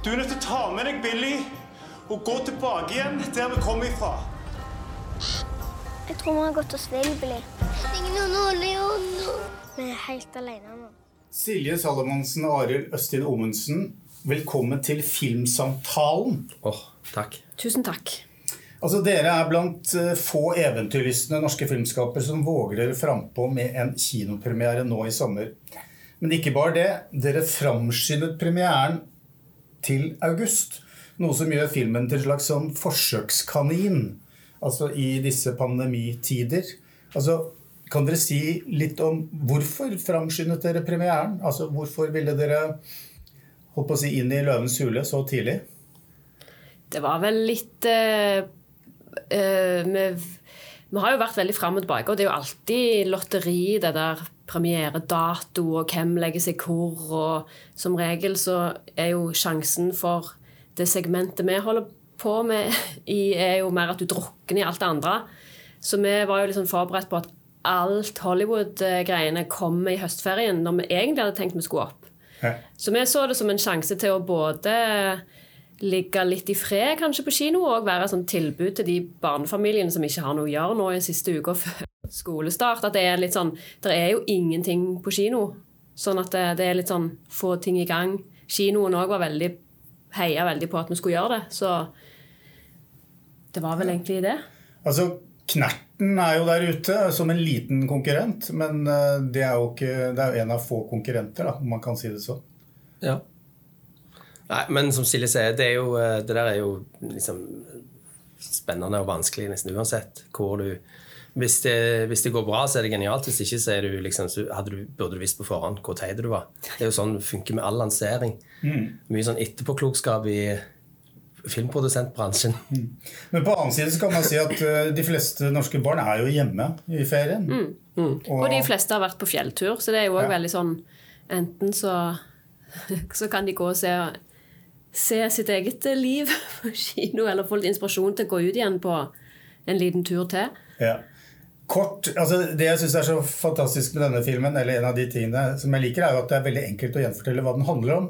Du er nødt til å ta med deg Billy og gå tilbake igjen der vi kom ifra. Jeg tror vi har gått oss vill, Billy. Ingen. Vi er helt alene nå. Silje Salomonsen og Arild Østin Omundsen, velkommen til Filmsamtalen. Åh, takk. Tusen takk. Altså, Dere er blant eh, få eventyrlystne norske filmskapere som våger dere frampå med en kinopremiere nå i sommer. Men ikke bare det. Dere framskyndet premieren til august. Noe som gjør filmen til en slags sånn forsøkskanin altså i disse pandemitider. Altså, kan dere si litt om hvorfor framskyndet dere premieren? Altså, Hvorfor ville dere på å si, inn i Løvens hule så tidlig? Det var vel litt uh, uh, vi, vi har jo vært veldig fram og tilbake, og det er jo alltid lotteri, det der premieredato og hvem legger seg hvor. Og som regel så er jo sjansen for det segmentet vi holder på med, i, er jo mer at du drukner i alt det andre. Så vi var jo liksom forberedt på at alt Hollywood-greiene kommer i høstferien, når vi egentlig hadde tenkt vi skulle opp. Ja. Så vi så det som en sjanse til å både ligge litt i fred kanskje på kino, og være et sånn tilbud til de barnefamiliene som ikke har noe å gjøre nå i siste uka før skolestart. At det er litt sånn Det er jo ingenting på kino. Sånn at det, det er litt sånn få ting i gang. Kinoen òg var veldig heia veldig på at vi skulle gjøre det. Så det var vel egentlig det. Altså, Knerten er jo der ute som en liten konkurrent, men eh, det er jo ikke, det er jo en av få konkurrenter, da, om man kan si det sånn. Ja. Nei, men som Silje sier, det, er jo, eh, det der er jo liksom spennende og vanskelig nesten uansett hvor du hvis det, hvis det går bra, så er det genialt. Hvis ikke, så, er du liksom, så hadde du, burde du visst på forhånd hvor teit du var. Det er jo sånn det funker med all lansering. Mye sånn etterpåklokskap i filmprodusentbransjen. Men på annen side så kan man si at uh, de fleste norske barn er jo hjemme i ferien. Og de fleste har vært på fjelltur, så det er jo òg Ja. veldig sånn Enten så, så kan de gå og se, se sitt eget liv på kino, eller få litt inspirasjon til å gå ut igjen på en liten tur til. Ja. Kort, altså Det jeg syns er så fantastisk med denne filmen, eller en av de tingene som jeg liker, er jo at det er veldig enkelt å gjenfortelle hva den handler om.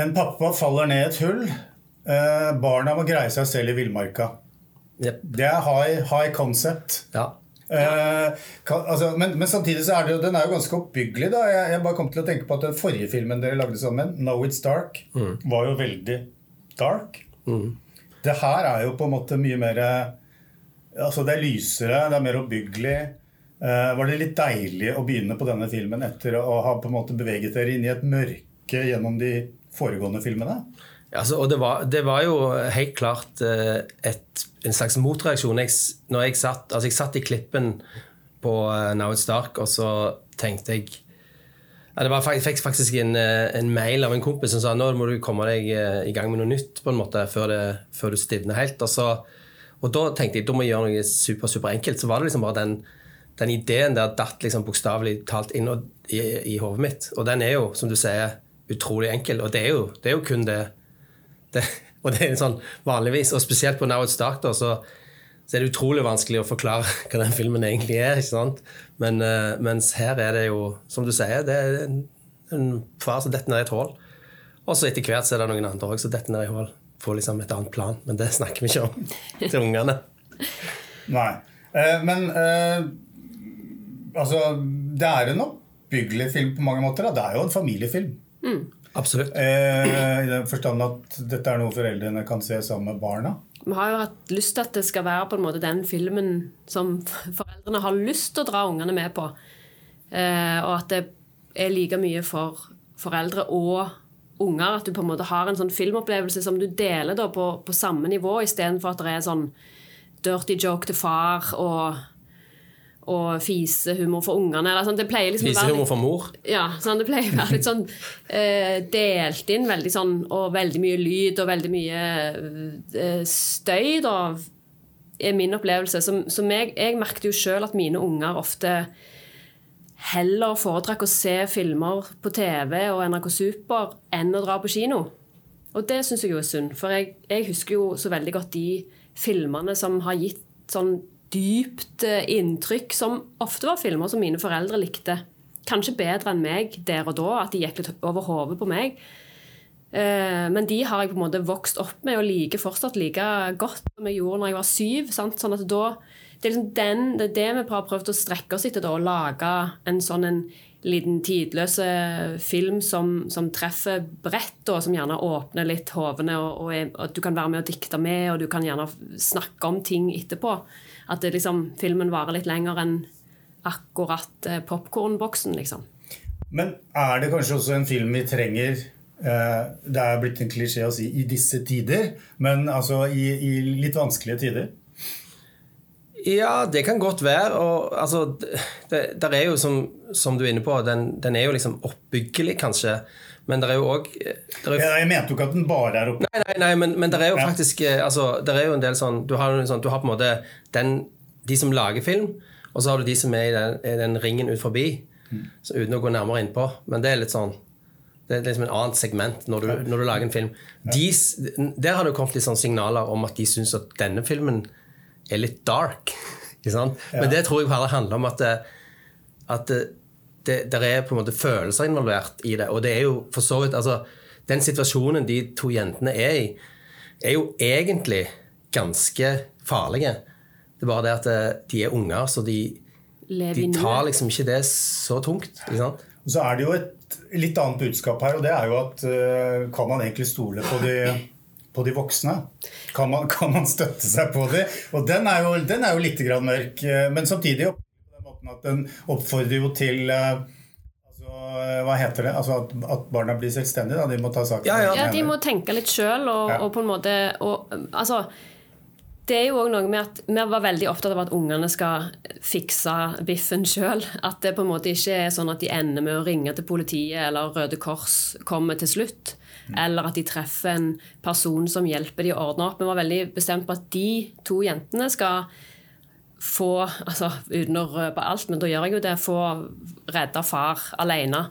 En pappa faller ned i et hull. Eh, barna må greie seg selv i villmarka. Yep. Det er high, high concept. Ja. Eh, kan, altså, men, men samtidig så er det jo, den er jo ganske oppbyggelig. da Jeg, jeg bare kom til å tenke på at den forrige filmen dere lagde sammen, 'Know It's Dark', var jo veldig dark. Det her er jo på en måte mye mer Altså Det er lysere, det er mer oppbyggelig. Eh, var det litt deilig å begynne på denne filmen etter å ha på en måte beveget dere inn i et mørke gjennom de foregående filmene? Altså, og det var, det var jo helt klart eh, et, en slags motreaksjon. Jeg, når jeg satt, altså jeg satt i klippen på eh, Now It's Dark, og så tenkte jeg ja, var, Jeg fikk faktisk en, eh, en mail av en kompis som sa nå må du komme deg i gang med noe nytt på en måte, før, det, før du stivner helt. Og, så, og da tenkte jeg da må jeg gjøre noe super, super enkelt. Så var det liksom bare den, den ideen der datt liksom bokstavelig talt inn i, i hodet mitt. Og den er jo, som du sier, utrolig enkel. Og det er jo, det er jo kun det det, og det er sånn vanligvis, og spesielt på Now It's Dark, så, så er det utrolig vanskelig å forklare hva den filmen egentlig er. ikke sant? Men, eh, mens her er det jo, som du sier, det er en, en far som detter ned i et hull. Og så etter hvert så er det noen andre også som detter ned i hull. Får liksom et annet plan, men det snakker vi ikke om til ungene. Nei. Eh, men eh, altså Det er en oppbyggelig film på mange måter. Da. Det er jo en familiefilm. Absolutt. Eh, I den forstand at dette er noe foreldrene kan se sammen med barna. Vi har jo hatt lyst til at det skal være på en måte den filmen som foreldrene har lyst til å dra ungene med på. Eh, og at det er like mye for foreldre og unger. At du på en måte har en sånn filmopplevelse som du deler da på, på samme nivå, istedenfor at det er sånn dirty joke til far og, og fisehumor for ungene. Eller sånn. Det pleier liksom litt- for mor. ja, sånn, det pleier å være litt sånn uh, delt inn, veldig sånn, og veldig mye lyd og veldig mye uh, støy, da, er min opplevelse. Som, som jeg, jeg merket jo sjøl at mine unger ofte heller foretrakk å se filmer på TV og NRK Super enn å dra på kino. Og det syns jeg jo er synd, for jeg, jeg husker jo så veldig godt de filmene som har gitt sånn dypt eh, inntrykk, som ofte var filmer som mine foreldre likte. Kanskje bedre enn meg der og da, at de gikk litt over hodet på meg. Eh, men de har jeg på en måte vokst opp med og liker fortsatt like godt som jeg gjorde når jeg var syv. Sant? Sånn at da, det er liksom den, det er det vi har prøvd å strekke oss etter, da, å lage en sånn en liten tidløs eh, film som, som treffer bredt, og som gjerne åpner litt hovene, og, og, og, du kan være med og dikte med, og du kan gjerne snakke om ting etterpå. At det liksom, filmen varer litt lenger enn akkurat eh, popkornboksen, liksom. Men er det kanskje også en film vi trenger eh, Det er blitt en klisjé å si 'i disse tider', men altså i, i litt vanskelige tider? Ja, det kan godt være. Og altså, det, der er jo, som, som du er inne på, den, den er jo liksom oppbyggelig, kanskje. Men det er jo òg Ja, jeg mente jo ikke at den bare er oppe Nei, nei, nei men, men det er jo faktisk eh, altså, det er jo en del sånn Du har, en sånn, du har på en måte den, de som lager film, og så har du de som er i den, i den ringen ut forbi. Så uten å gå nærmere innpå. Men det er litt sånn Det er liksom en annet segment når du, når du lager en film. De, der har det kommet litt sånn signaler om at de syns at denne filmen er litt dark. Men det tror jeg bare handler om at det, at det, det, er på en måte følelser involvert i det. Og det er jo for så vidt altså, Den situasjonen de to jentene er i, er jo egentlig ganske farlige. Det er bare det at eh, de er unger, så de, de tar liksom ikke det så tungt. Ikke sant? Og så er det jo et litt annet budskap her, og det er jo at eh, kan man egentlig stole på de, på de voksne? Kan man, kan man støtte seg på de? Og den er jo, den er jo litt grann mørk, eh, men samtidig måten at den oppfordrer jo til eh, altså, eh, Hva heter det? Altså at, at barna blir selvstendige? Da. De må ta saken Ja, ja. Ja, de må tenke litt sjøl, og, Ja. og på en måte og, Altså, det er jo òg noe med at vi var veldig opptatt av at ungene skal fikse biffen sjøl. At det på en måte ikke er sånn at de ender med å ringe til politiet eller Røde Kors kommer til slutt. Eller at de treffer en person som hjelper de å ordne opp. Vi var veldig bestemt på at de to jentene skal få altså Uten å røpe alt, men da gjør jeg jo det. Få redda far alene.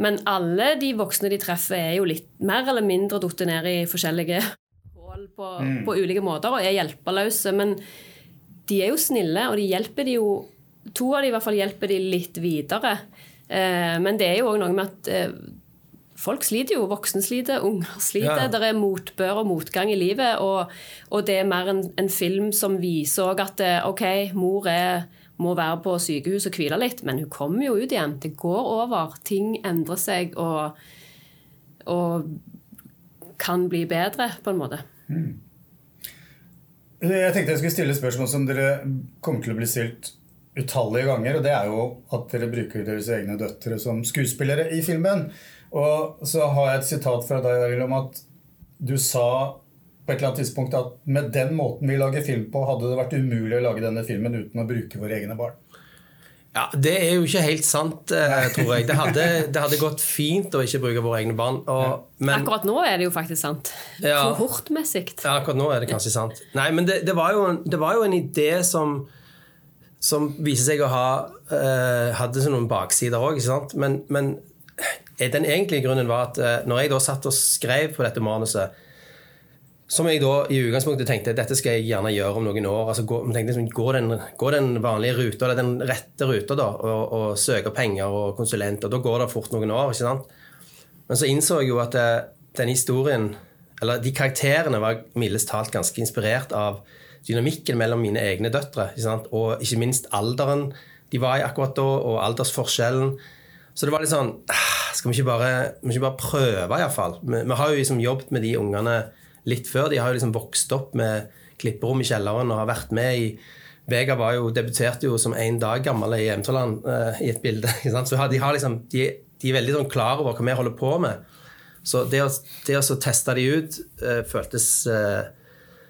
Men alle de voksne de treffer, er jo litt mer eller mindre datt ned i forskjellige hull på, på ulike måter og er hjelpeløse. Men de er jo snille, og de hjelper de jo To av de i hvert fall hjelper de litt videre. Eh, men det er jo òg noe med at eh, folk sliter jo. Voksne sliter, unger sliter. Ja. Det er motbør og motgang i livet. Og, og det er mer en, en film som viser òg at eh, OK, mor er, må være på sykehus og hvile litt, men hun kommer jo ut igjen. Det går over. Ting endrer seg og, og kan bli bedre, på en måte. Jeg tenkte jeg skulle stille spørsmål som dere kommer til å bli stilt utallige ganger. Og det er jo at dere bruker deres egne døtre som skuespillere i filmen. Og så har jeg et sitat fra deg Arild, om at du sa på et eller annet tidspunkt at med den måten vi lager film på, hadde det vært umulig å lage denne filmen uten å bruke våre egne barn. Ja, Det er jo ikke helt sant, eh, tror jeg. Det hadde, det hadde gått fint å ikke bruke våre egne barn. Og, men, Akkurat nå er det jo faktisk sant. Ja. Kohortmessig. Ja, akkurat nå er det kanskje sant. Nei, men det, det, var, jo en, det var jo en idé som, som viser seg å ha uh, Hadde noen baksider òg. Men, men eh, den egentlige grunnen var at uh, når jeg da satt og skrev på dette manuset som jeg da i utgangspunktet tenkte dette skal jeg gjerne gjøre om noen år. altså Gå, tenkte går gå, den, gå den vanlige ruta, eller den rette ruta, da, og, og søke penger og konsulent. og Da går det fort noen år. ikke sant? Men så innså jeg jo at den historien, eller de karakterene, var mildest talt ganske inspirert av dynamikken mellom mine egne døtre. Ikke? Og ikke minst alderen de var i akkurat da, og aldersforskjellen. Så det var litt sånn ah, Skal vi ikke bare, vi ikke bare prøve, iallfall? Vi, vi har jo liksom jobbet med de ungene litt før. De har jo liksom vokst opp med klipperom i kjelleren og har vært med i Vega var jo, debuterte jo som én dag gammel i Emtoland uh, i et bilde. Så de, har liksom, de, de er veldig sånn klar over hva vi holder på med. Så det å, det å teste de ut uh, føltes eh,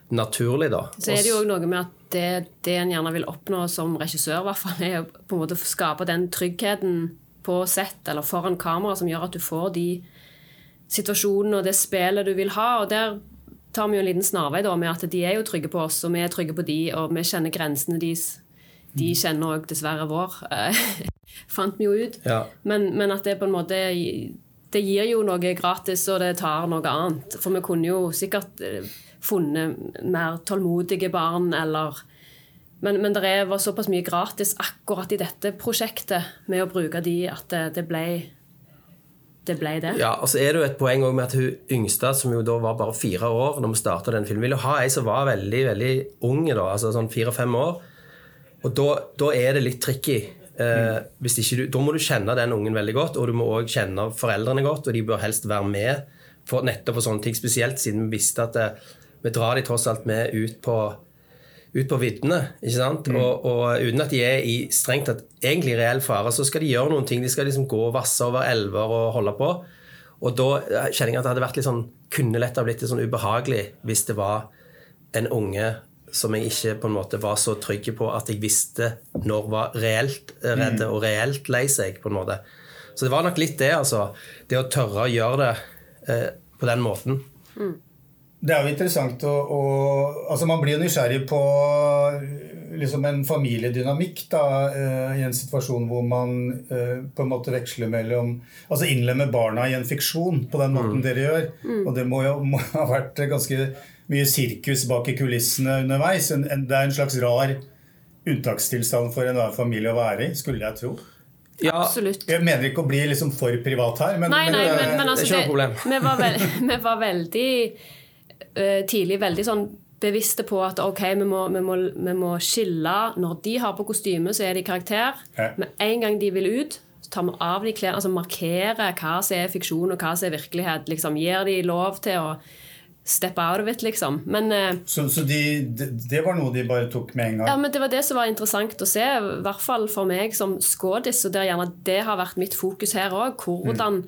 naturlig, da. Så er det jo òg noe med at det, det en gjerne vil oppnå som regissør, hvert fall, er å på en måte skape den tryggheten på sett eller foran kamera som gjør at du får de situasjonene og det spillet du vil ha. Og der tar vi jo en liten snarvei da, med at de er jo trygge på oss, og vi er trygge på de, og vi kjenner grensene deres. De kjenner òg dessverre vår, fant vi jo ut. Ja. Men, men at det på en måte Det gir jo noe gratis, og det tar noe annet. For vi kunne jo sikkert eh, funnet mer tålmodige barn, eller Men, men det var såpass mye gratis akkurat i dette prosjektet med å bruke de at det, det ble det ble det. Ja, og så er det jo et poeng med at hun yngste, som jo da var bare fire år når vi starta den filmen, ville ha ei som var veldig veldig ung, da, altså sånn fire-fem år. Og da, da er det litt tricky. Eh, ikke du, da må du kjenne den ungen veldig godt, og du må òg kjenne foreldrene godt, og de bør helst være med for, nettopp for sånne ting, spesielt siden vi visste at det, vi drar de tross alt med ut på ut på viddene. ikke sant? Og, og uten at de er i strengt tatt egentlig reell fare, så skal de gjøre noen ting. De skal liksom gå og vasse over elver og holde på. Og da kjenner jeg at det hadde vært litt sånn, kunne lett ha blitt litt sånn ubehagelig hvis det var en unge som jeg ikke på en måte var så trygg på at jeg visste når var reelt redde og reelt lei seg. på en måte. Så det var nok litt det, altså. Det å tørre å gjøre det eh, på den måten. Det er jo interessant å, å Altså, man blir jo nysgjerrig på liksom en familiedynamikk da, eh, i en situasjon hvor man eh, på en måte veksler mellom Altså innlemmer barna i en fiksjon på den måten dere gjør. Og det må jo må ha vært ganske mye sirkus bak i kulissene underveis. En, en, det er en slags rar unntakstilstand for enhver familie å være i, skulle jeg tro. Ja, Absolutt. Jeg mener ikke å bli liksom for privat her, men, Nei, nei, men, men, men det er altså, ikke noe problem. vi, var veld, vi var veldig tidlig veldig sånn bevisste på at ok, vi må, vi, må, vi må skille Når de har på kostyme, så er de karakter. Ja. Med en gang de vil ut, så tar vi av de klærne. Altså markerer hva som er fiksjon, og hva som er virkelighet. Liksom, Gir de lov til å steppe out of it, liksom. Men eh, Så, så de, det, det var noe de bare tok med en gang? Ja, men Det var det som var interessant å se, i hvert fall for meg som skådis. Og det, gjerne det har vært mitt fokus her òg. Hvordan,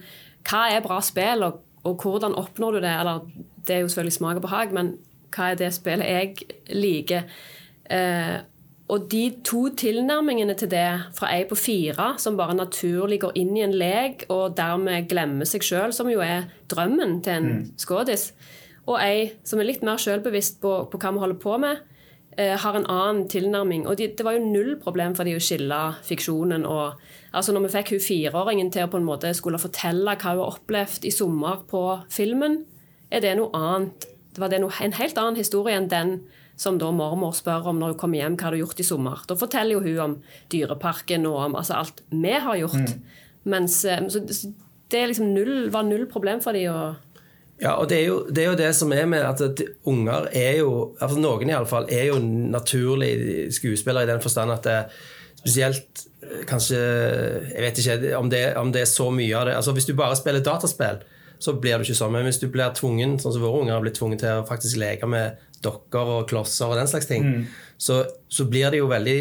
Hva er bra spill, og, og hvordan oppnår du det? Eller det er jo selvfølgelig smak og behag, men hva er det spillet jeg liker? Eh, og de to tilnærmingene til det, fra ei på fire, som bare naturlig går inn i en lek og dermed glemmer seg sjøl, som jo er drømmen til en skådis, og ei som er litt mer sjølbevisst på, på hva vi holder på med, eh, har en annen tilnærming. Og de, det var jo null problem for de å skille fiksjonen og Altså når vi fikk hun fireåringen til å på en måte skulle fortelle hva hun har opplevd i sommer på filmen, er det noe annet. Det var det noe, en helt annen historie enn den som da mormor spør om når hun kommer hjem, hva har du gjort i sommer. Da forteller jo hun om Dyreparken og om altså alt vi har gjort. Mens eh, så, det er liksom null, var null problem for dem å Ja, og det er, jo, det er jo det som er med at unger er jo altså Noen iallfall er jo naturlig skuespillere i den forstand at det spesielt kanskje Jeg vet ikke om det, om det er så mye av det. altså Hvis du bare spiller dataspill, så blir du ikke sånn. Men hvis du blir tvungen, sånn som våre unger har blitt tvunget til å faktisk leke med dokker og klosser og den slags ting, så, så blir det jo veldig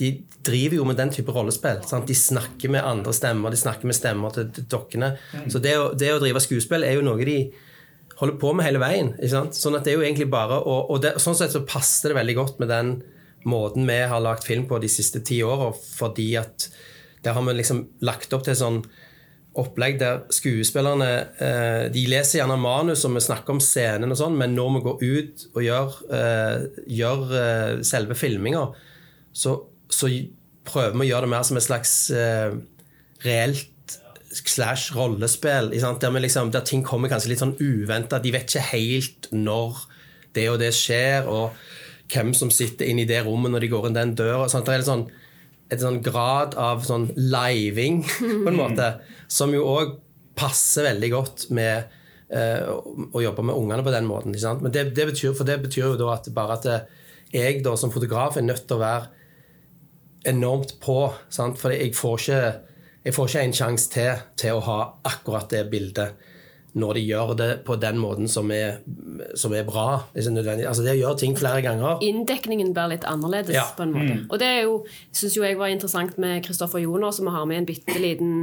de driver jo med den type rollespill. Sant? De snakker med andre stemmer, de snakker med stemmer til til dokkene. Så det å, det å drive skuespill er jo noe de holder på med hele veien. Sånn at det er jo egentlig bare å, og det, Sånn sett så passer det veldig godt med den måten vi har lagd film på de siste ti åra, fordi at der har vi liksom lagt opp til sånn opplegg der skuespillerne eh, de leser gjerne manus og vi snakker om scenen, og sånn, men når vi går ut og gjør, eh, gjør eh, selve filminga, så, så prøver vi å gjøre det mer som et slags eh, reelt slash rollespill. Der, liksom, der ting kommer kanskje litt sånn uventa. De vet ikke helt når det og det skjer, og hvem som sitter inne i det rommet når de går inn den døra. Sant? Det er en sånn et sånn grad av sånn living, på en måte, som jo òg passer veldig godt med uh, å, jobbe med ungene på den måten. Men det, det betyr, for det betyr jo da at bare at jeg da som fotograf er nødt til å være enormt på. Sant? For jeg får ikke, jeg får ikke en sjanse til til å ha akkurat det bildet når de gjør det på den måten som er, som er bra. Det er nødvendig. Altså det å gjøre ting flere ganger. inndekningen blir litt annerledes. Ja. på en måte. Og det er jo, synes jo jeg var interessant med Kristoffer Joner, som vi har med en bitte liten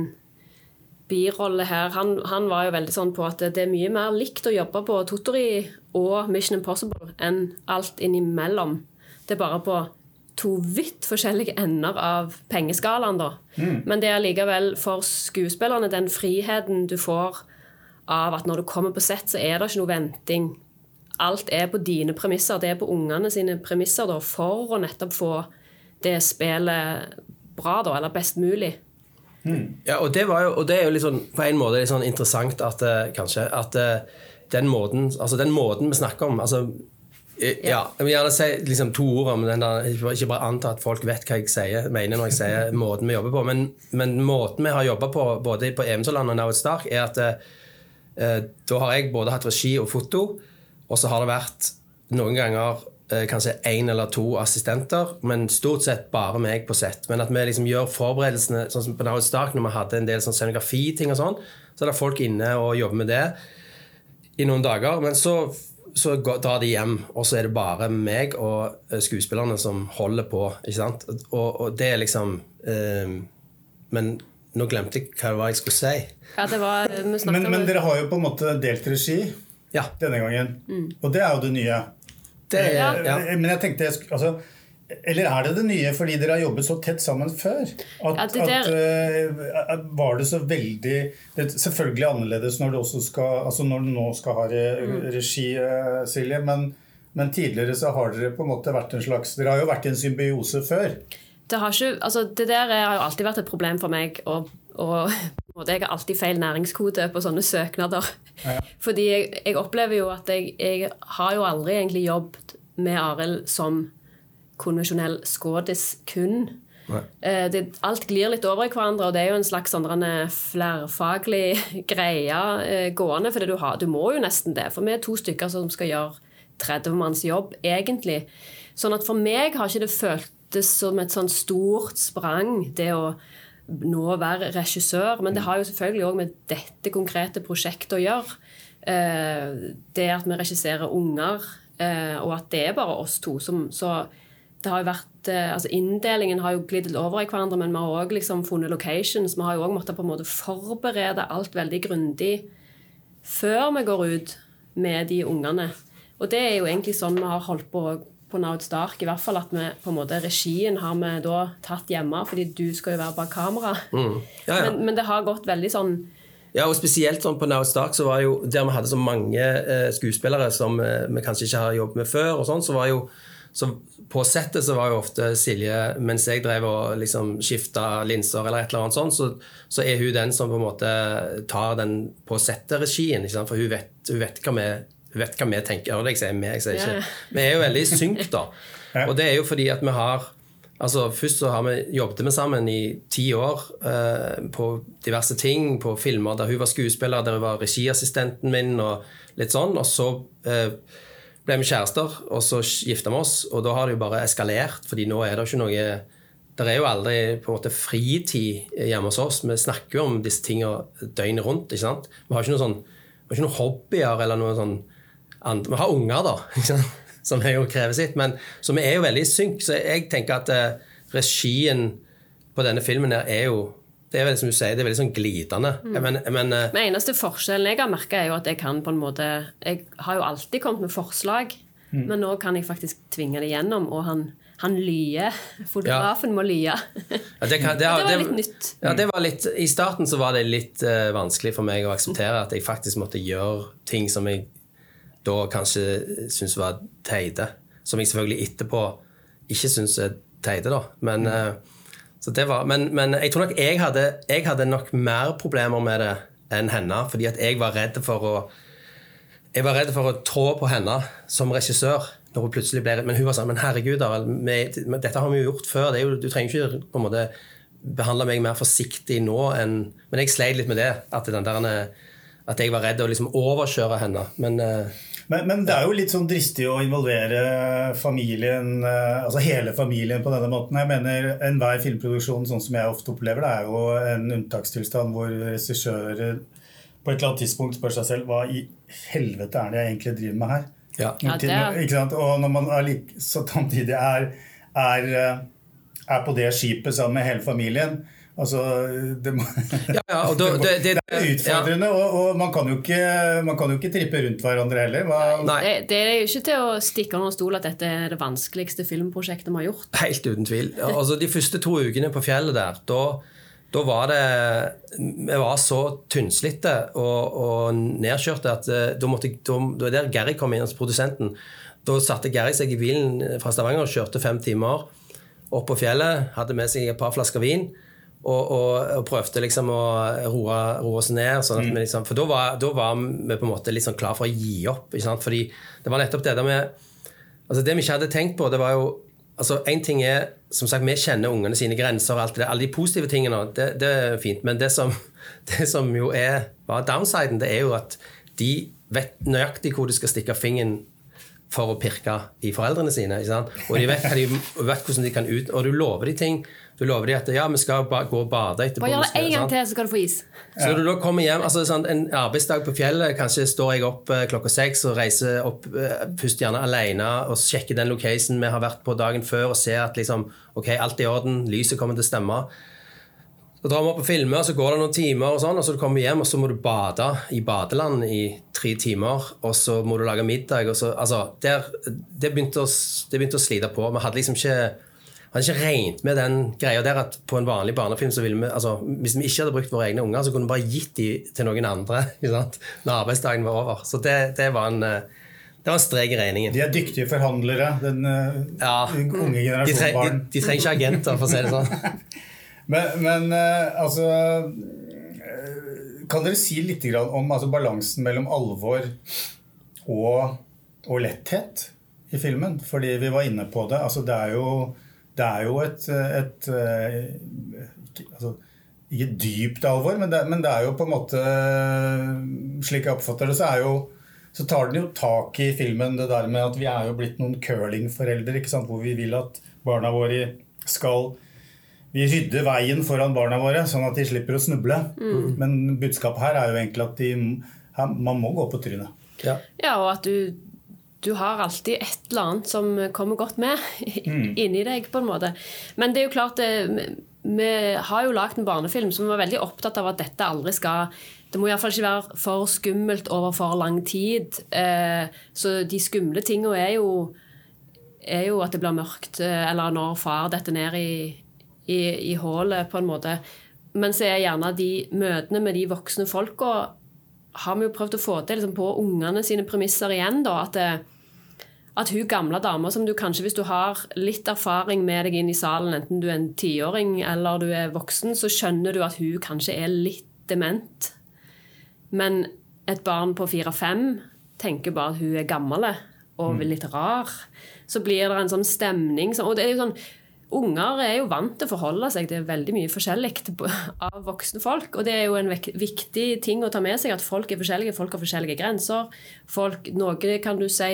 birolle her. Han, han var jo veldig sånn på at det er mye mer likt å jobbe på Tottori og Mission Impossible enn alt innimellom. Det er bare på to vidt forskjellige ender av pengeskalaen, da. Men det er likevel for skuespillerne den friheten du får av at når du kommer på sett, så er det ikke noe venting. Alt er på dine premisser. Det er på ungene sine premisser da, for å nettopp få det spillet bra, da, eller best mulig. Ja, og det, var jo, og det er jo litt sånn, på en måte litt sånn interessant at eh, kanskje at eh, den måten, altså den måten vi snakker om altså Ja, jeg vil gjerne si liksom, to ord om den der Ikke bare anta at folk vet hva jeg sier, mener når jeg sier måten vi jobber på. Men, men måten vi har jobba på både på Eventyrland og Now It's Dark, er at eh, da har jeg både hatt regi og foto, og så har det vært noen ganger eh, kanskje én eller to assistenter, men stort sett bare meg på sett. Men at vi liksom gjør forberedelsene sånn som på Now It's Dark, når vi hadde en del sånn scenografiting og sånn, så er det folk inne og jobber med det i noen dager. Men så, så drar de hjem, og så er det bare meg og eh, skuespillerne som holder på. ikke sant? Og, og det er liksom eh, Men nå glemte jeg hva jeg skulle si. Ja, det var, Men, men dere har jo på en måte delt regi Ja. denne gangen. Og det er jo det nye. Det er, Ja. ja. Eh, Men jeg tenkte altså, Eller er det det nye fordi dere har jobbet så tett sammen før? At, Ja, det at, uh, Var det så veldig Det er selvfølgelig annerledes når du også skal Altså når du nå skal ha re, regi, uh, Silje, men, men tidligere så har dere på en måte vært en slags Dere har jo vært i en symbiose før. Det, har ikke, altså, det der har jo alltid vært et problem for meg. Og, og, og jeg har alltid feil næringskode på sånne søknader. Fordi jeg, jeg opplever jo at jeg, jeg har jo aldri egentlig jobbet med Arild som konvensjonell skådis kun. Eh, Det, alt glir litt over i hverandre, og det er jo en slags sånn flerfaglig greie eh, gående. For du, har, du må jo nesten det. For vi er to stykker som skal gjøre 30 manns jobb, egentlig. Sånn at for meg har ikke det føltes som et sånn stort sprang, det å nå være regissør. Men det har jo selvfølgelig òg med dette konkrete prosjektet å gjøre. Eh, Det at vi regisserer unger, eh, og at det er bare oss to som Så det har jo vært eh, altså Inndelingen har jo glidd over i hverandre, men vi har òg liksom funnet locations. Vi har jo òg måttet på en måte forberede alt veldig grundig før vi går ut med de ungene. Og det er jo egentlig sånn vi har holdt på på Naud Stark, I hvert fall at vi på en måte regien har vi da tatt hjemme, fordi du skal jo være bak kamera. Ja, ja. Men, men det har gått veldig sånn Ja, og spesielt sånn på Now Stark, så var jo, der vi hadde så mange eh, skuespillere som eh, vi kanskje ikke har jobbet med før, og sånn, så var jo så På settet så var jo ofte Silje, mens jeg drev og liksom skifta linser, eller et eller annet sånt, så, så er hun den som på en måte tar den på settet-regien. For hun vet, hun vet hva vi vet hva vi tenker. Hør deg, sier vi, jeg sier ikke. Vi er jo veldig i synk, da. Og det er jo fordi at vi har Altså, Først så har vi jobbet vi sammen i ti år eh, på diverse ting. På filmer der hun var skuespiller, der hun var regiassistenten min. og litt sånn, Og så eh, ble vi kjærester, og så gifta vi oss. Og da har det jo bare eskalert, fordi nå er det ikke noe Det er jo aldri på en måte fritid hjemme hos oss. Vi snakker jo om disse tingene døgnet rundt. ikke sant? Vi har ikke noen sånn, vi har ikke noen hobbyer eller noe sånn andre. Vi har unger, da, som er jo krever sitt. Men, så vi er jo veldig i synk. Så jeg tenker at eh, regien på denne filmen her er jo det er veldig som du sier, det er veldig sånn glidende. Men, men eh, Den eneste forskjellen jeg har merka, er jo at jeg kan på en måte Jeg har jo alltid kommet med forslag, men nå kan jeg faktisk tvinge det gjennom, og han, han lyer. Fotografen må lye. ja, det, kan, det, det var litt nytt. Ja, det var litt, I starten så var det litt uh, vanskelig for meg å akseptere at jeg faktisk måtte gjøre ting som jeg da kanskje syns var teite. Som jeg selvfølgelig etterpå ikke syns er teite, da. Men, eh, så det var, men, men jeg tror nok jeg hadde, jeg hadde nok mer problemer med det enn henne. Fordi at jeg var redd for å jeg var redd for å trå på henne som regissør. når hun plutselig ble Men hun var sånn Men herregud, da, vi- dette har vi jo gjort før. Det er jo, du trenger ikke på en måte behandle meg mer forsiktig nå enn Men jeg sleit litt med det. At, den der, at jeg var redd å liksom overkjøre henne. Men eh, Men, men det er jo litt sånn dristig å involvere familien, eh, altså hele familien på denne måten. Jeg mener Enhver filmproduksjon sånn som jeg ofte opplever det, er jo en unntakstilstand hvor regissører på et eller annet tidspunkt spør seg selv hva i helvete er det jeg egentlig driver med her? ja. Ja, det er- Ikke sant? Og når man er like, så samtidig er, er, eh, er på det skipet sammen med hele familien altså, det, må, Ja, ja, og da- det- det- det er utfordrende, og, og man, kan jo ikke, man kan jo ikke trippe rundt hverandre heller. Hva, Nei. Det, det er jo ikke til å stikke under stol at dette er det vanskeligste filmprosjektet vi har gjort. Helt uten tvil. Altså, de første to ukene på fjellet der, da, da var det Vi var så tynnslitte og, og nedkjørte at eh, da måtte da, da, der Gary kom inn, altså produsenten. Da satte Gary seg i bilen fra Stavanger og kjørte fem timer opp på fjellet. Hadde med seg et par flasker vin. Og, og, og prøvde liksom å roe, roe oss ned. Sånn vi liksom, for da var, da var vi på en måte litt sånn klar for å gi opp. Ikke sant? Fordi det var nettopp det der med Altså Det vi ikke hadde tenkt på, det var jo altså En ting er som sagt, Vi kjenner ungene sine grenser og alt det, alle de positive tingene. Det, det er fint. Men det som, det som jo er bare downsiden, det er jo at de vet nøyaktig hvor de skal stikke fingeren for å pirke i foreldrene sine. Og de vet, de, vet hvordan de kan ut... Og du lover de ting. Du lover de at ja, vi skal gå og bade etterpå. Bare gjør det én gang til, så skal du få is. Så når du da kommer hjem, altså sånn, En arbeidsdag på fjellet, kanskje står jeg opp eh, klokka seks og reiser opp eh, først gjerne alene og sjekker den locationen vi har vært på dagen før og ser at liksom, ok, alt er i orden, lyset kommer til å stemme. Så drar vi opp og filmer, så går det noen timer, og sånn, og så kommer du hjem og så må du bade i badeland i tre timer. Og så må du lage middag. Og så, altså, der, det, begynte å, det begynte å slite på. Vi hadde liksom ikke hadde ikke regnet med den greia der at på en vanlig barnefilm så ville vi, altså, Hvis vi ikke hadde brukt våre egne unger, så kunne vi bare gitt de til noen andre når arbeidsdagen var over. Så det, det var en det var en strek i regningen. De er dyktige forhandlere, den eh, Ja. unge De, tre, de, de trenger ikke agenter, for å si det sånn. Men, men eh, altså eh, Kan dere si litt om altså, balansen mellom alvor og, og letthet i filmen? Fordi vi var inne på det. Altså, det er jo, det er jo et, et et ikke, altså, ikke dypt alvor, men det, men det er jo på en måte Slik jeg oppfatter det, så er jo så tar den jo tak i filmen det der med at vi er jo blitt noen curlingforeldre, hvor vi vil at barna våre skal vi rydder veien foran barna våre, sånn at de slipper å snuble. Men budskapet her er jo egentlig at de, her, man må gå på trynet. Ja. Ja, og at du, du har alltid et eller annet som kommer godt med inni deg, på en måte. Men det er jo klart det, vi- Vi har jo lagd en barnefilm som var veldig opptatt av at dette aldri skal Det må iallfall ikke være for skummelt over for lang tid. Eh, så de skumle tinga er jo er jo at det blir mørkt, eh, eller når far detter ned i, i, i hullet, på en måte. Men så er gjerne de møtene med de voksne folka har vi jo prøvd å få til liksom, på ungene sine premisser igjen. da, at, det, at hun gamle dama som du kanskje, hvis du har litt erfaring med deg inn i salen, enten du er en tiåring eller du er voksen, så skjønner du at hun kanskje er litt dement. Men et barn på fire-fem tenker bare at hun er gammel og litt rar. Så blir det en sånn stemning Og det er jo sånn Unger er jo vant til å forholde seg til veldig mye forskjellig av voksne folk. Og det er jo en viktig ting å ta med seg, at folk er forskjellige. Folk har forskjellige grenser. Folk, noe kan du si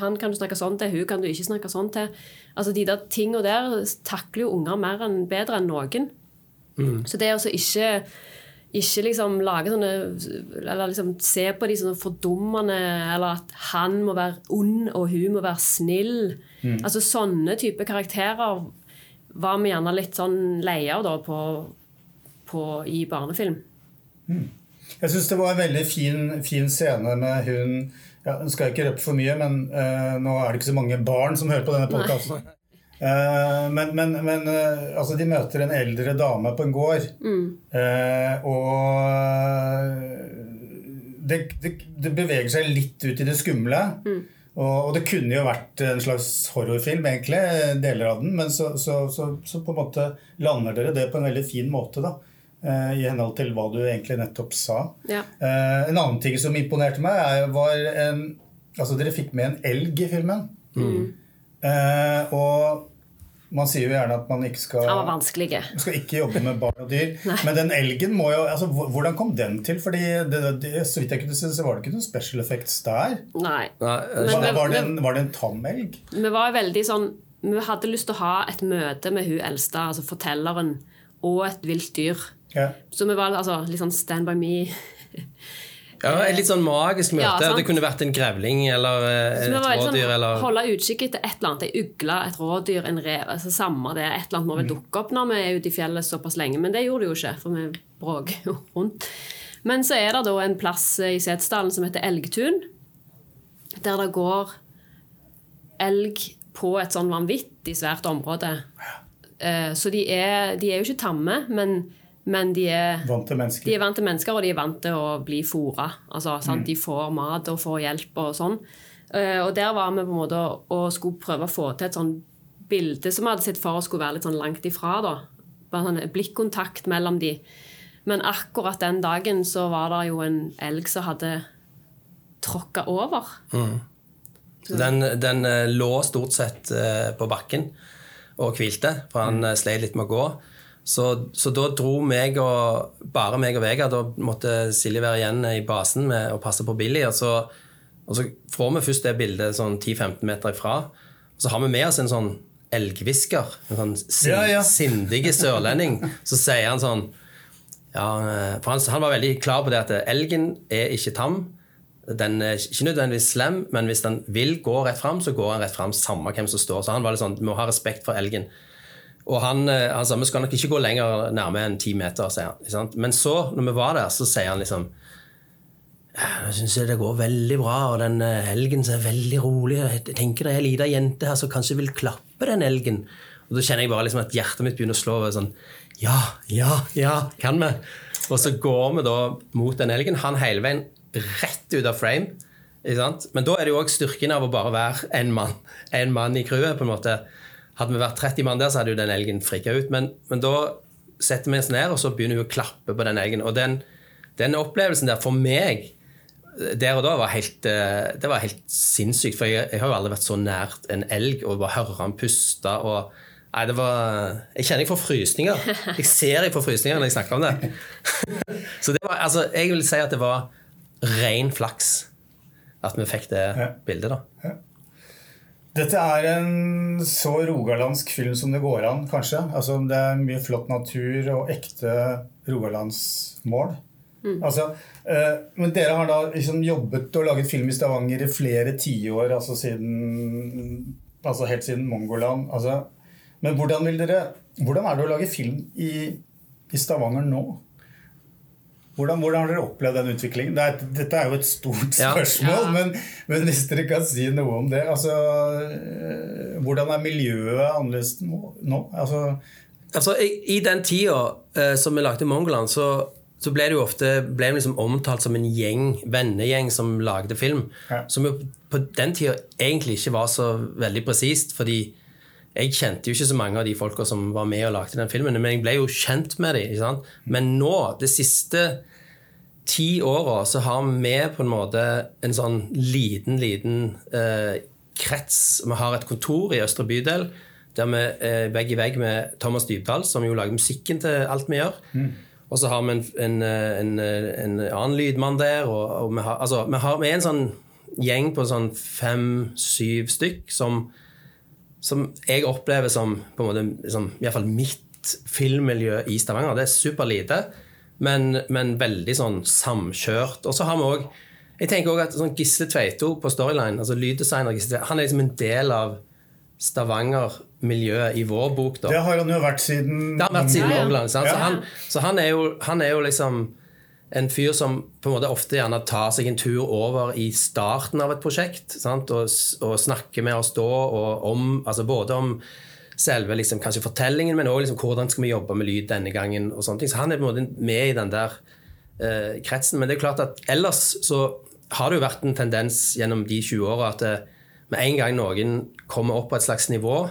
Han kan du snakke sånn til, hun kan du ikke snakke sånn til. Altså De der tingene der takler jo unger mer enn, bedre enn noen. Så det er altså ikke ikke liksom lage sånne Eller liksom se på de sånne fordummende Eller at han må være ond, og hun må være snill. Altså Sånne type karakterer var vi gjerne litt sånn leie av da på, på, i barnefilm. Jeg syns det var en veldig fin, fin scene med hun ja, Nå skal ikke røpe for mye, men uh, nå er det ikke så mange barn som hører på denne podkasten. Men men, men eh, altså, de møter en eldre dame på en gård. Mm. og det, det, det beveger seg litt ut i det skumle. Og, og det kunne jo vært en slags horrorfilm, egentlig, deler av den. Men så, så, så, så på en måte lander dere det på en veldig fin måte, da. eh, I henhold til hva du egentlig nettopp sa. Ja. Eh, en annen ting som imponerte meg, var en Altså, dere fikk med en elg i filmen. Eh, og man sier jo gjerne at man ikke skal Han var vanskelig. man skal ikke jobbe med barn og dyr. Men den elgen må jo altså, Hvordan kom den til? Fordi det, det, Så vidt jeg kunne se, så var det ikke noen special effects der. Nei. Nei, Men Var, var, det en, var det en tam elg? Vi var veldig sånn Vi hadde lyst til å ha et møte med hun eldste, altså fortelleren, og et vilt dyr. Ja. Så vi var altså, litt sånn stand by me. Ja, et litt sånn magisk møte. Ja, det kunne vært en grevling eller eh, et rådyr sånn, eller Holde utkikk etter et eller annet. Ei ugle, et rådyr, en rev. altså Samme det. Et eller annet må vel dukke opp når vi er ute i fjellet såpass lenge. Men det gjorde det jo ikke, for vi bråker jo rundt. Men så er det da en plass i Setesdalen som heter Elgtun. Der det går elg på et sånn vanvittig svært område. Eh, Så de er, de er jo ikke tamme, men, men de er Vant til mennesker. de er vant til mennesker, og de er vant til å bli fôra. Altså, mm. De får mat og får hjelp og sånn. Eh, og der var vi på en måte og, skulle prøve å få til et sånn bilde som vi hadde sett for oss skulle være litt sånn langt ifra. da. Bare sånn blikkontakt mellom de. Men akkurat den dagen så var det jo en elg som hadde tråkka over. Så den, den eh, lå stort sett eh, på bakken og hvilte, for han mm. sleit litt med å gå. Så, så da dro meg og bare meg og Vegard Da måtte Silje være igjen i basen med å passe på Billy. Og så, og så får vi først det bildet sånn 10-15 meter ifra. Og så har vi med oss en sånn elghvisker. En sånn sin, Ja, ja. sindige sørlending. Så sier han sånn ja, for han, han var veldig klar på det at elgen er ikke tam. Den er ikke nødvendigvis slem, men hvis den vil gå rett fram, så går han rett fram, samme hvem som står. Så han var litt sånn, vi må ha respekt for elgen. Og han, eh, han sa vi skal nok ikke gå lenger nærme enn ti meter, sier han. Men så, når vi var der, så sier han liksom jeg syns det går veldig bra, og den eh, elgen er veldig rolig. Jeg tenker det er ei lita jente her som kanskje vil klappe den elgen. Og da kjenner jeg bare liksom at hjertet mitt begynner å slå over sånn Ja, ja, ja, kan vi? Og så går vi da mot den elgen. Han hele veien rett ut av frame. Men da er det jo òg styrken av å bare være én mann. En mann i crewet, på en måte. Hadde vi vært 30 mann der, så hadde jo den elgen frika ut. Men, men da setter vi oss ned, og så begynner vi å klappe på den elgen. Og den, den opplevelsen der, for meg der og da var helt, eh, det var helt sinnssykt. For jeg, jeg har jo aldri vært så nært en elg og bare høre han puste. og Nei, det var Jeg kjenner jeg får frysninger. Jeg ser jeg får frysninger når jeg snakker om det. Så det var, altså, jeg vil si at det var ren flaks at vi fikk det bildet, da. Dette er en så rogalandsk film som det går an, kanskje. Altså, det er mye flott natur og ekte rogalandsmål. Altså, eh, men dere har da liksom jobbet og laget film i Stavanger i flere tiår, altså, siden, altså helt siden Mongoland. Altså, men hvordan, vil dere, hvordan er det å lage film i, i Stavanger nå? Hvordan, hvordan har dere opplevd den utviklingen? Det er, dette er jo et stort spørsmål, Ja. Men, men hvis dere kan si noe om det altså, eh, Hvordan er miljøet annerledes nå? Altså, Altså, i, I den tida eh, som vi lagde Mongoland, så, så ble det jo ofte ble det liksom omtalt som en gjeng, vennegjeng som lagde film. Ja. Som jo på den tida egentlig ikke var så veldig presist. fordi jeg kjente jo ikke så mange av de folka som var med og lagde den filmen, men jeg ble jo kjent med dem. Ikke sant? Men nå, de siste ti åra, så har vi på en måte en sånn liten, liten eh, krets. Vi har et kontor i Østre bydel der vi er vegg i vegg med Thomas Dybdahl, som jo lager musikken til alt vi gjør. Og så har vi en, en, en, en annen lydmann der. Og, og vi, har, altså, vi, har, vi er en sånn gjeng på sånn fem-syv stykk som som jeg opplever som på en måte, som, i hvert fall mitt filmmiljø i Stavanger. Det er superlite, men, men veldig sånn samkjørt. Og så har vi òg Jeg tenker også at sånn Gisle Tveito på Storyline, altså lyddesigner Gisle Tveito, han er liksom en del av Stavanger-miljøet i vår bok. da. det har han jo vært siden Det har vært siden ja. Ja. Så, han, så han, er jo, han er jo liksom en fyr som på en måte ofte gjerne tar seg en tur over i starten av et prosjekt. Sant? Og, og snakker med oss da om, altså både om selve liksom, kanskje fortellingen, men òg liksom, hvordan skal vi jobbe med lyd denne gangen. og sånne ting. Så han er på en måte med i den der eh, kretsen. Men det er klart at ellers så har det jo vært en tendens gjennom de 20 åra at eh, med en gang noen kommer opp på et slags nivå,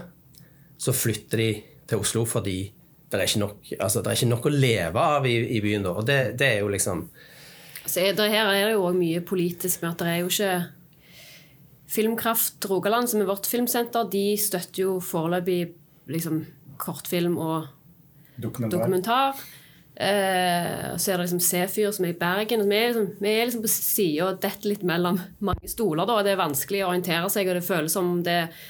så flytter de til Oslo fordi det er ikke nok, altså, det er ikke nok å leve av i, i byen. da, og det, det er jo liksom altså, er det, her er det jo òg mye politisk med at det er jo ikke Filmkraft Rogaland, som er vårt filmsenter, de støtter jo foreløpig liksom, kortfilm og dokumentar. dokumentar. Eh, så er det liksom C-fyr som er i Bergen. Vi er liksom, vi er liksom på sida og detter litt mellom mange stoler. Da, og Det er vanskelig å orientere seg, og det føles som det, det,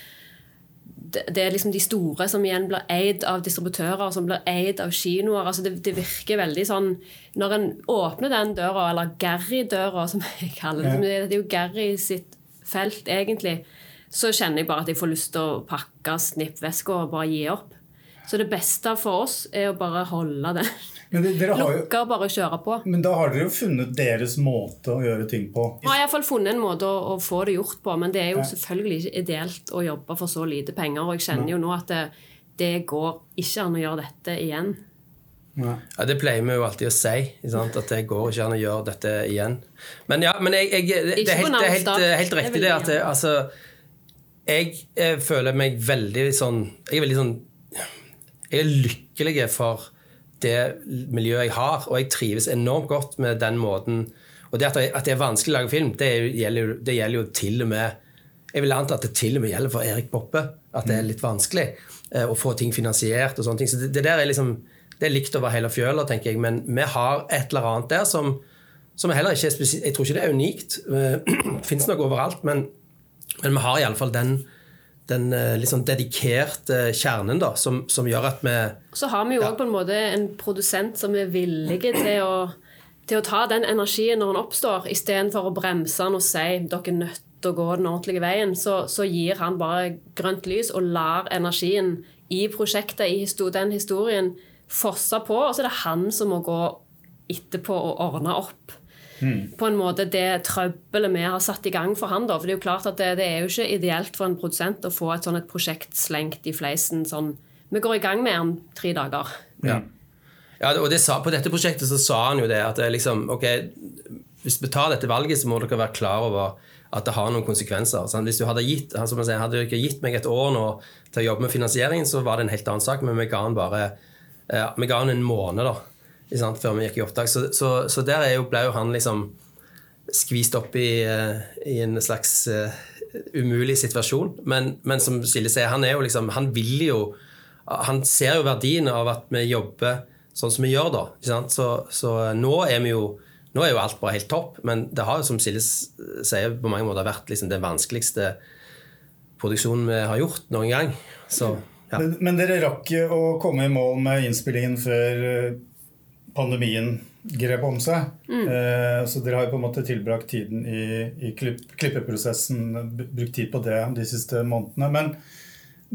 det er liksom de store som igjen blir eid av distributører, som blir eid av kinoer. altså det, det virker veldig sånn Når en åpner den døra, eller Gary-døra, som jeg kaller det, det er jo Gary sitt felt egentlig, så kjenner jeg bare at jeg får lyst til å pakke snippveska og bare gi opp. Så det beste for oss er å bare holde den. Men, det- dere har jo, Lukke og bare kjøre på. men da har dere jo funnet deres måte å gjøre ting på. Vi har iallfall funnet en måte å, å få det gjort på, men det er jo selvfølgelig ikke ideelt å jobbe for så lite penger. Og jeg kjenner jo nå at det, det går ikke an å gjøre dette igjen. Ja. Ja, Det pleier vi jo alltid å si. sant? At det går ikke an å gjøre dette igjen. Men ja, men jeg, jeg, det, det er helt, det er helt, helt riktig det at det, altså, jeg, jeg, føler meg veldig sånn Jeg er veldig sånn Jeg er lykkelig for det miljøet jeg har, og jeg trives enormt godt med den måten. Og det at det, er vanskelig å lage film, det, er gjelder, jo, det gjelder jo til og med jeg vil anta at det til og med gjelder for Erik Poppe. At det er litt vanskelig eh, å få ting finansiert. og sånne ting. Så det, det der er liksom, det er likt over hele fjøla, tenker jeg. Men vi har et eller annet der som, som heller ikke er spesielt Jeg tror ikke det er unikt. Det fins nok overalt. Men, men vi har iallfall den, den liksom dedikerte kjernen da, som, som gjør at vi Så har vi jo òg Ja. på en måte en produsent som er villig til å, til å ta den energien når den oppstår, istedenfor å bremse den og si dere er nødt til å gå den ordentlige veien. Så, så gir han bare grønt lys og lar energien i prosjektet, i den historien, fosse på. Og så er det han som må gå etterpå og ordne opp. På en måte det trøbbelet vi har satt i gang for han da, for det er jo klart at det, det er jo ikke ideelt for en produsent å få et sånn et prosjekt slengt i fleisen sånn Vi går i gang med om tre dager. Ja. ja og det sa, på dette prosjektet så sa han jo det at det er liksom, ok, hvis vi tar dette valget, så må dere være klar over at det har noen konsekvenser. Sant? Hvis du hadde gitt, han som jeg sier, hadde dere gitt meg et år nå til å jobbe med finansieringen, så var det en helt annen sak, men vi ga han bare ja, vi ga han en måned da, sant, før vi gikk i opptak. Så, så, så der er jo, ble jo han liksom skvist opp i, eh, i en slags eh, umulig situasjon. Men, men som Silje sier, han er jo liksom, han vil jo Han ser jo verdien av at vi jobber sånn som vi gjør, da. Så, så nå er vi jo nå er jo alt bare helt topp, men det har jo, som Silje sier, på mange måter vært liksom den vanskeligste produksjonen vi har gjort noen gang. Så ja. Men, men dere rakk å komme i mål med innspillingen før eh, pandemien grep om seg. Eh, så dere har jo på en måte tilbrakt tiden i, i klipp, klippeprosessen, brukt tid på det de siste månedene. Men,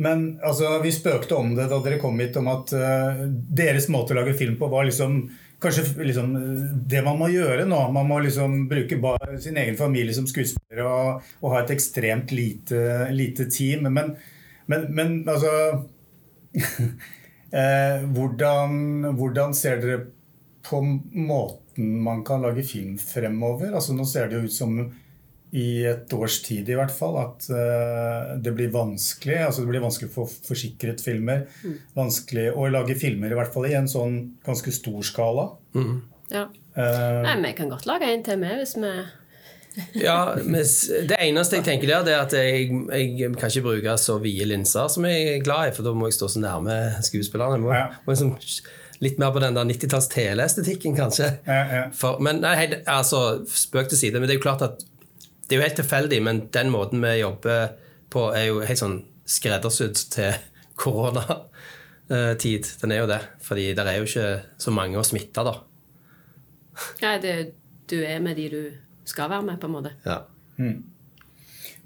men altså, vi spøkte om det da dere kom hit, om at eh, deres måte å lage film på var liksom Kanskje liksom, det man må gjøre nå. Man må liksom bruke bare sin egen familie som skuespiller og, og ha et ekstremt lite, lite team. Men, men, men altså eh, hvordan, hvordan ser dere på måten man kan lage film fremover? Altså Nå ser det jo ut som i et års tid i hvert fall at uh, det blir vanskelig. Altså det blir vanskelig å få forsikret filmer. Vanskelig å lage filmer, i hvert fall i en sånn ganske stor skala. Ja. Uh, Nei, vi kan godt lage en til med hvis vi Ja, Det eneste jeg tenker der, det er at jeg, jeg kan ikke bruke så vide linser som jeg er glad i, for da må jeg stå så nærme skuespillerne. Jeg må, Ja. må liksom litt mer på den der 90-talls teleestetikken, kanskje. Ja, ja. For, men nei, altså, Spøk til side. Men det er jo klart at det er jo helt tilfeldig, men den måten vi jobber på, er jo helt sånn skreddersydd til koronatid. Den er jo det. Fordi det er jo ikke så mange å smitte, da. Nei, det, du er med de du skal være med, på en måte. Ja.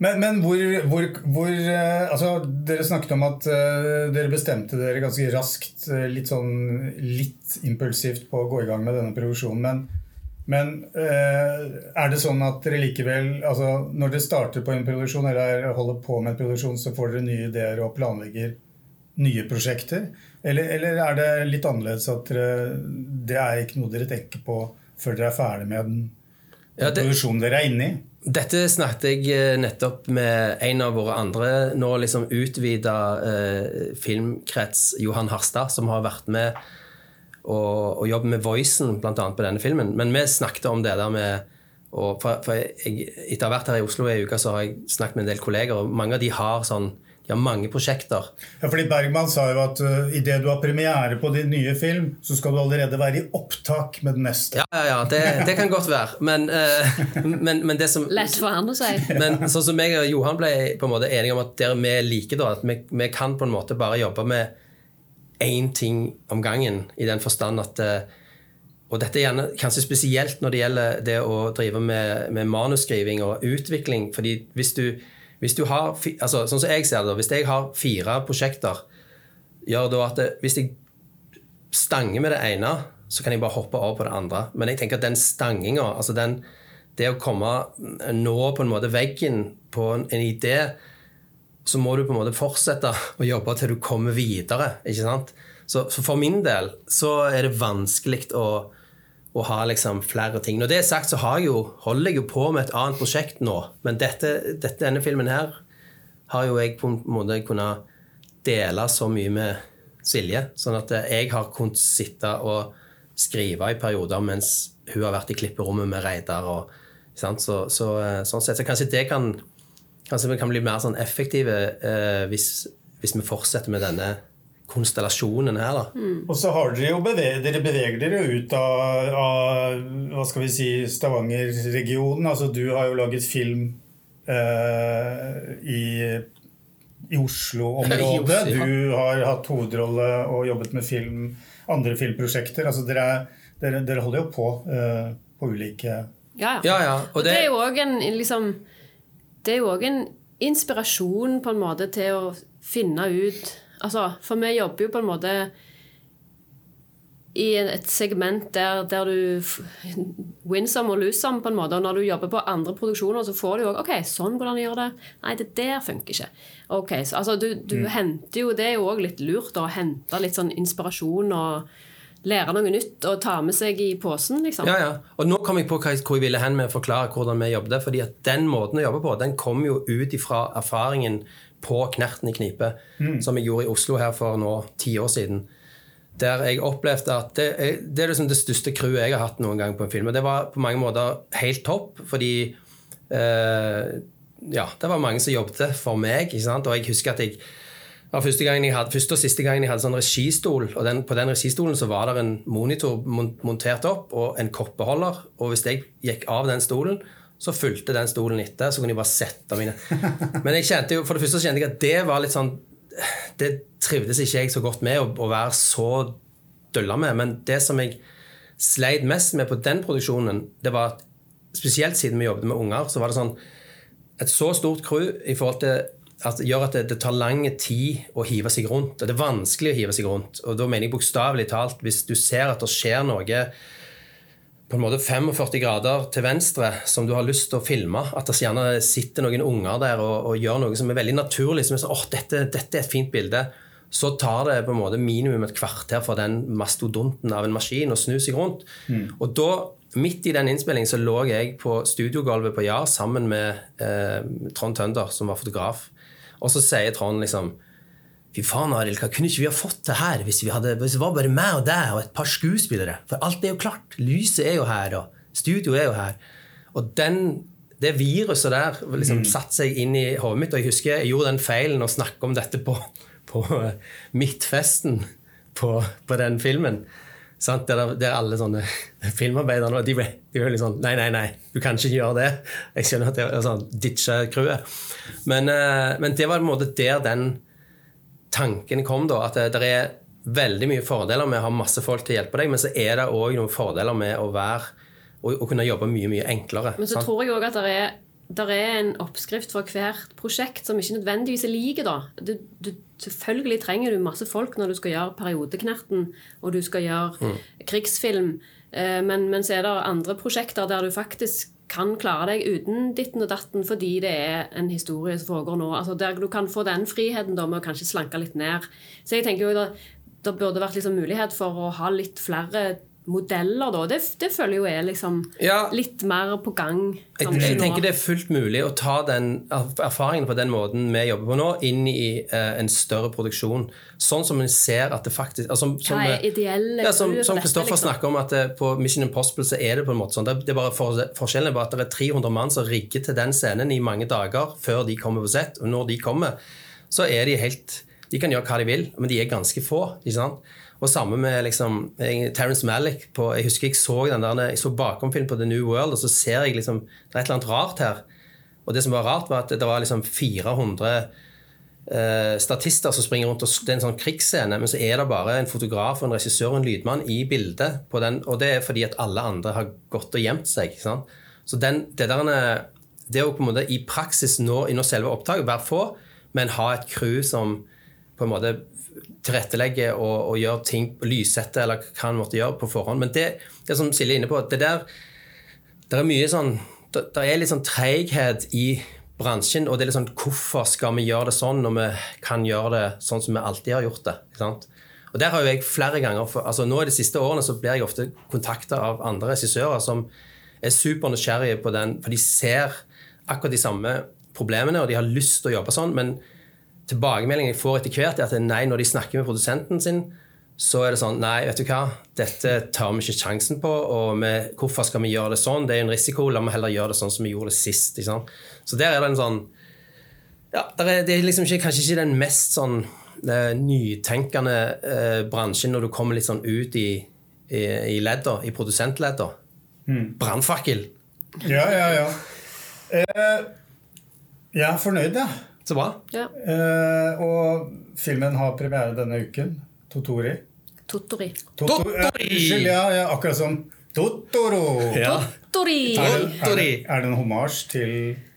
Men, men hvor, hvor, hvor eh, altså, Dere snakket om at uh, dere bestemte dere ganske raskt, eh, litt sånn litt impulsivt, på å gå i gang med denne produksjonen. Men, men uh, er det sånn at dere likevel altså, Når dere starter på en produksjon eller holder på med en produksjon, så får dere nye ideer og planlegger nye prosjekter? Eller, eller er det litt annerledes at dere, det er ikke noe dere tenker på før dere er ferdig med den Ja, det- produksjonen dere er inne i? Dette snakket jeg eh, nettopp med en av våre andre nå liksom utvida eh, filmkrets, Johan Harstad, som har vært med og, og jobbet med voicen annet på denne filmen. Men vi snakket om det der med og for, for jeg, Etter å ha vært her i Oslo i ei uke, så har jeg snakket med en del kolleger, og mange av de har sånn de har mange prosjekter. Ja, fordi Bergman sa jo at uh, idet du har premiere på din nye film, så skal du allerede være i opptak med den neste. Ja, ja, ja, det, det kan godt være. Men, uh, men, men det som Lett for han å si. Men sånn som jeg og Johan ble på en måte enige om at der vi liker da, at vi, vi kan på en måte bare jobbe med én ting om gangen, i den forstand at uh, Og dette er gjerne kanskje spesielt når det gjelder det å drive med, med manusskriving og utvikling. fordi hvis du, hvis du har altså, Sånn som jeg ser det, hvis jeg har fire prosjekter, gjør da at det, hvis jeg stanger med det ene, så kan jeg bare hoppe over på det andre. Men jeg tenker at den stanginga, altså den, det å komme nå på en måte veggen på en, en idé, så må du på en måte fortsette å jobbe til du kommer videre. ikke sant? Så, så for min del så er det vanskelig å, å ha liksom flere ting. Når det er sagt, så jeg jo, holder jeg jo på med et annet prosjekt nå. Men dette, dette, denne filmen her har jo jeg på en måte kunnet dele så mye med Silje. Sånn at jeg har kunnet sitte og skrive i perioder mens hun har vært i klipperommet med Reidar. Og, så, så, sånn sett, så kanskje det kan Kanskje Vi kan bli mer sånn effektive eh, hvis, hvis vi fortsetter med denne konstellasjonen her. da. Og så har dere jo beveget, dere beveger dere ut av, av hva skal vi si, Stavanger-regionen. Altså, du har jo laget film eh, i, i Oslo-området. Du har hatt hovedrolle og jobbet med film, andre filmprosjekter. Altså, dere, er- dere, dere holder jo på eh, på ulike Ja, ja. Ja, ja, og Og det, det- er jo òg en liksom Det er jo òg en inspirasjon på en måte til å finne ut Altså, for vi jobber jo på en måte i et segment der, der du win some og lose some, på en måte. Og når du jobber på andre produksjoner, så får du jo òg OK, sånn hvordan du gjør det. Nei, det der funker ikke. Ok, så, altså, du, du henter jo Det er jo òg litt lurt å hente litt sånn inspirasjon og lære noe nytt og ta med seg i posen, liksom. Ja, ja. Og nå kom jeg på hva jeg- hvor jeg ville hen med å forklare hvordan vi jobbet. fordi at den måten å jobbe på, den kom jo ut ifra erfaringen på Knerten i Knipe, som jeg gjorde i Oslo her for nå ti år siden. Der jeg opplevde at det det er liksom det største crewet jeg har hatt noen gang på en film. Og det var på mange måter helt topp, fordi eh, Ja, det var mange som jobbet for meg. ikke sant? Og jeg husker at jeg første, jeg hadde, første og siste gangen jeg hadde sånn registol, og den, på den registolen så var det en monitor montert opp og en koppeholder. Og hvis jeg gikk av den stolen, så fulgte den stolen etter. Så kunne jeg bare sette mine Men jeg kjente jo, for det første kjente jeg at det var litt sånn Det trivdes ikke jeg så godt med, å, å være så dølla med. Men det som jeg sleit mest med på den produksjonen, det var at spesielt siden vi jobbet med unger, så var det sånn et så stort crew i forhold til at gjør at det, det tar lang tid å hive seg rundt. og Det er vanskelig å hive seg rundt. Og da mener jeg bokstavelig talt hvis du ser at det skjer noe på en måte 45 grader til venstre som du har lyst til å filme, at det gjerne sitter noen unger der og, og gjør noe som er veldig naturlig, som er sånn åh, dette, dette er et fint bilde, så tar det på en måte minimum et kvarter for den mastodonten av en maskin å snu seg rundt. Og da, midt i den innspillingen, så lå jeg på studiogulvet på JAR sammen med eh, Trond Tønder, som var fotograf. Og så sier Trond liksom Fy faen, Arild, hva kunne ikke vi ha fått til her hvis, vi hadde, hvis det var bare meg og deg og et par skuespillere? For alt er jo klart. Lyset er jo her, og studio er jo her. Og den, det viruset der liksom satte seg inn i hodet mitt. Og jeg husker jeg gjorde den feilen å snakke om dette på, på eh, midtfesten på, på den filmen. Sant? Der, der alle sånne filmarbeidere de ble, de ble litt sånn Nei, nei, nei, du kan ikke gjøre det. Jeg skjønner at det er sånn ditcha crewet. Men, eh, men det var på en måte der den tanken kom, da. At det, det er veldig mye fordeler med å ha masse folk til å hjelpe deg, men så er det òg noen fordeler med å være å kunne jobbe mye, mye enklere. Men så sant? tror jeg òg at det er, det er en oppskrift for hvert prosjekt som ikke nødvendigvis er like. da. Du, du, selvfølgelig trenger du masse folk når du skal gjøre periodeknerten og du skal gjøre krigsfilm. Eh, Men, men så er det andre prosjekter der du faktisk kan klare deg uten ditten og datten fordi det er en historie som foregår nå. Altså Der du kan få den friheten da med å kanskje slanke litt ned. Så jeg tenker jo da det burde vært liksom mulighet for å ha litt flere modeller, da. Det, det føler jeg jo er liksom Ja. litt mer på gang. Jeg, jeg tenker det er fullt mulig å ta den erfaringen på den måten vi jobber på nå, inn i eh, en større produksjon. Sånn som vi ser at det faktisk altså, som, Hva er ideelle ja, Som Kristoffer liksom? snakker om, at det, på Mission Impossible så er det på en måte sånn. Det, det er bare for, Forskjellen er bare at det er 300 mann som rigger til den scenen i mange dager før de kommer på sett. Og når de kommer, så er de helt De kan gjøre hva de vil, men de er ganske få. ikke sant? Og samme med liksom, Terence Malick. Jeg husker jeg så den der, jeg så bakomfilm på The New World, og så ser jeg liksom Det er et eller annet rart her. Og det som var rart, var at det var liksom 400 eh, statister som springer rundt, og det er en sånn krigsscene, men så er det bare en fotograf, og en regissør og en lydmann i bildet. på den, Og det er fordi at alle andre har gått og gjemt seg. sant? Så den, det der er- det å på en måte i praksis nå nå selve opptaket være få, men ha et crew som på en måte tilrettelegger og, og gjøre ting, lyssette eller hva han måtte gjøre på forhånd. Men det, det som Silje er inne på, det der det er mye sånn det, det er litt sånn treighet i bransjen, og det er litt sånn Hvorfor skal vi gjøre det sånn når vi kan gjøre det sånn som vi alltid har gjort det? ikke sant? Og der har jo jeg flere ganger, for, altså Nå i de siste årene så blir jeg ofte kontakta av andre regissører som er supernysgjerrige på den, for de ser akkurat de samme problemene, og de har lyst til å jobbe sånn, men tilbakemeldingen jeg får etter hvert, er at nei, når de snakker med produsenten sin, så er det sånn Nei, vet du hva, dette tar vi ikke sjansen på. Og vi, hvorfor skal vi gjøre det sånn? Det er jo en risiko. La meg heller gjøre det sånn som vi gjorde det sist. Så der er det en sånn Ja, er, det er liksom ikke, kanskje ikke den mest sånn eh, nytenkende eh, bransjen når du kommer litt sånn ut i, i, i ledda, i produsentledda. Brannfakkel. Ja, ja, ja. Eh, jeg er fornøyd, jeg. Så bra. Ja. Eh, og filmen har premiere denne uken. Totori. Totori. Toto- Totori! Ja, Unnskyld, ja, ja, akkurat som Totoro. Ja. Tottori! Er, det, er, det, er det en homasj til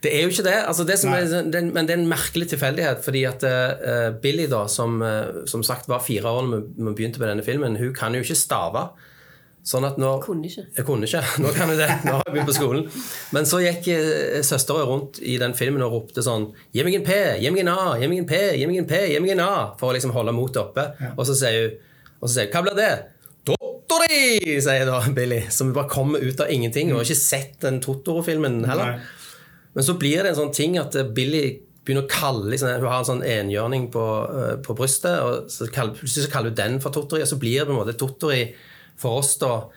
Det er jo ikke det. Altså det som er, den, men det er en merkelig tilfeldighet. Fordi at uh, Billy, da, som, uh, som sagt var fire år da vi begynte med denne filmen, hun kan jo ikke stave. Sånn at når, Kunne ikke. Jeg kunne ikke. Nå kan jeg det. Nå har jeg begynt på skolen. Men så gikk eh, søstera rundt i den filmen og ropte sånn Gi meg en P, gi meg en A, gi meg en P, gi meg en P, gi meg en A. For å liksom holde motet oppe. Hun og så sier hun, Hva blir det? Tottori, sier da Billy. Som bare kommer ut av ingenting. Hun har ikke sett den Totoro-filmen heller. Nei. Men så blir det en sånn ting at eh, Billy begynner å kalle liksom, Hun har en sånn enhjørning på, eh, på brystet, og så kaller, så kaller hun den for Tottori, og så blir det på en måte Tottori for oss, da.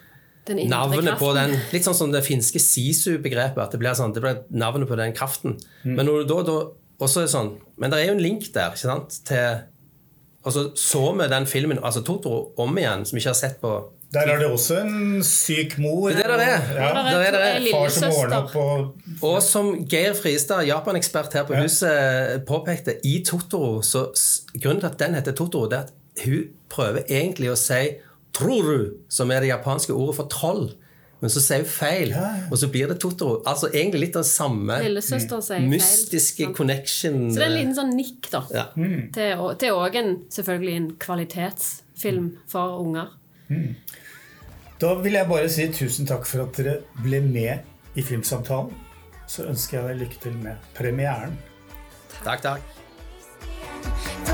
Navnet på den Litt sånn som det finske sisu-begrepet. At det blir, sånn, det blir navnet på den kraften. Men når du da, da også er sånn Men det er jo en link der, ikke sant? Til Og så så vi den filmen, altså Totoro, om igjen, som vi ikke har sett på Der er det også en syk mor. Det er det det er. Ja. Der er det. Far som ordner opp og Og som Geir Fristad, Japan-ekspert her på Ja. huset, påpekte, i Totoro så Grunnen til at den heter Totoro, det er at hun prøver egentlig å si Troru, som er det japanske ordet for troll. Men så sier hun feil, Ja, og så blir det Totoro. Altså egentlig litt av samme mystiske feil. connection. Så det er en liten sånn nikk, da. Ja. mm. til òg en selvfølgelig en kvalitetsfilm for unger. Da vil jeg bare si tusen takk for at dere ble med i Filmsamtalen. Så ønsker jeg deg lykke til med premieren. Takk, takk.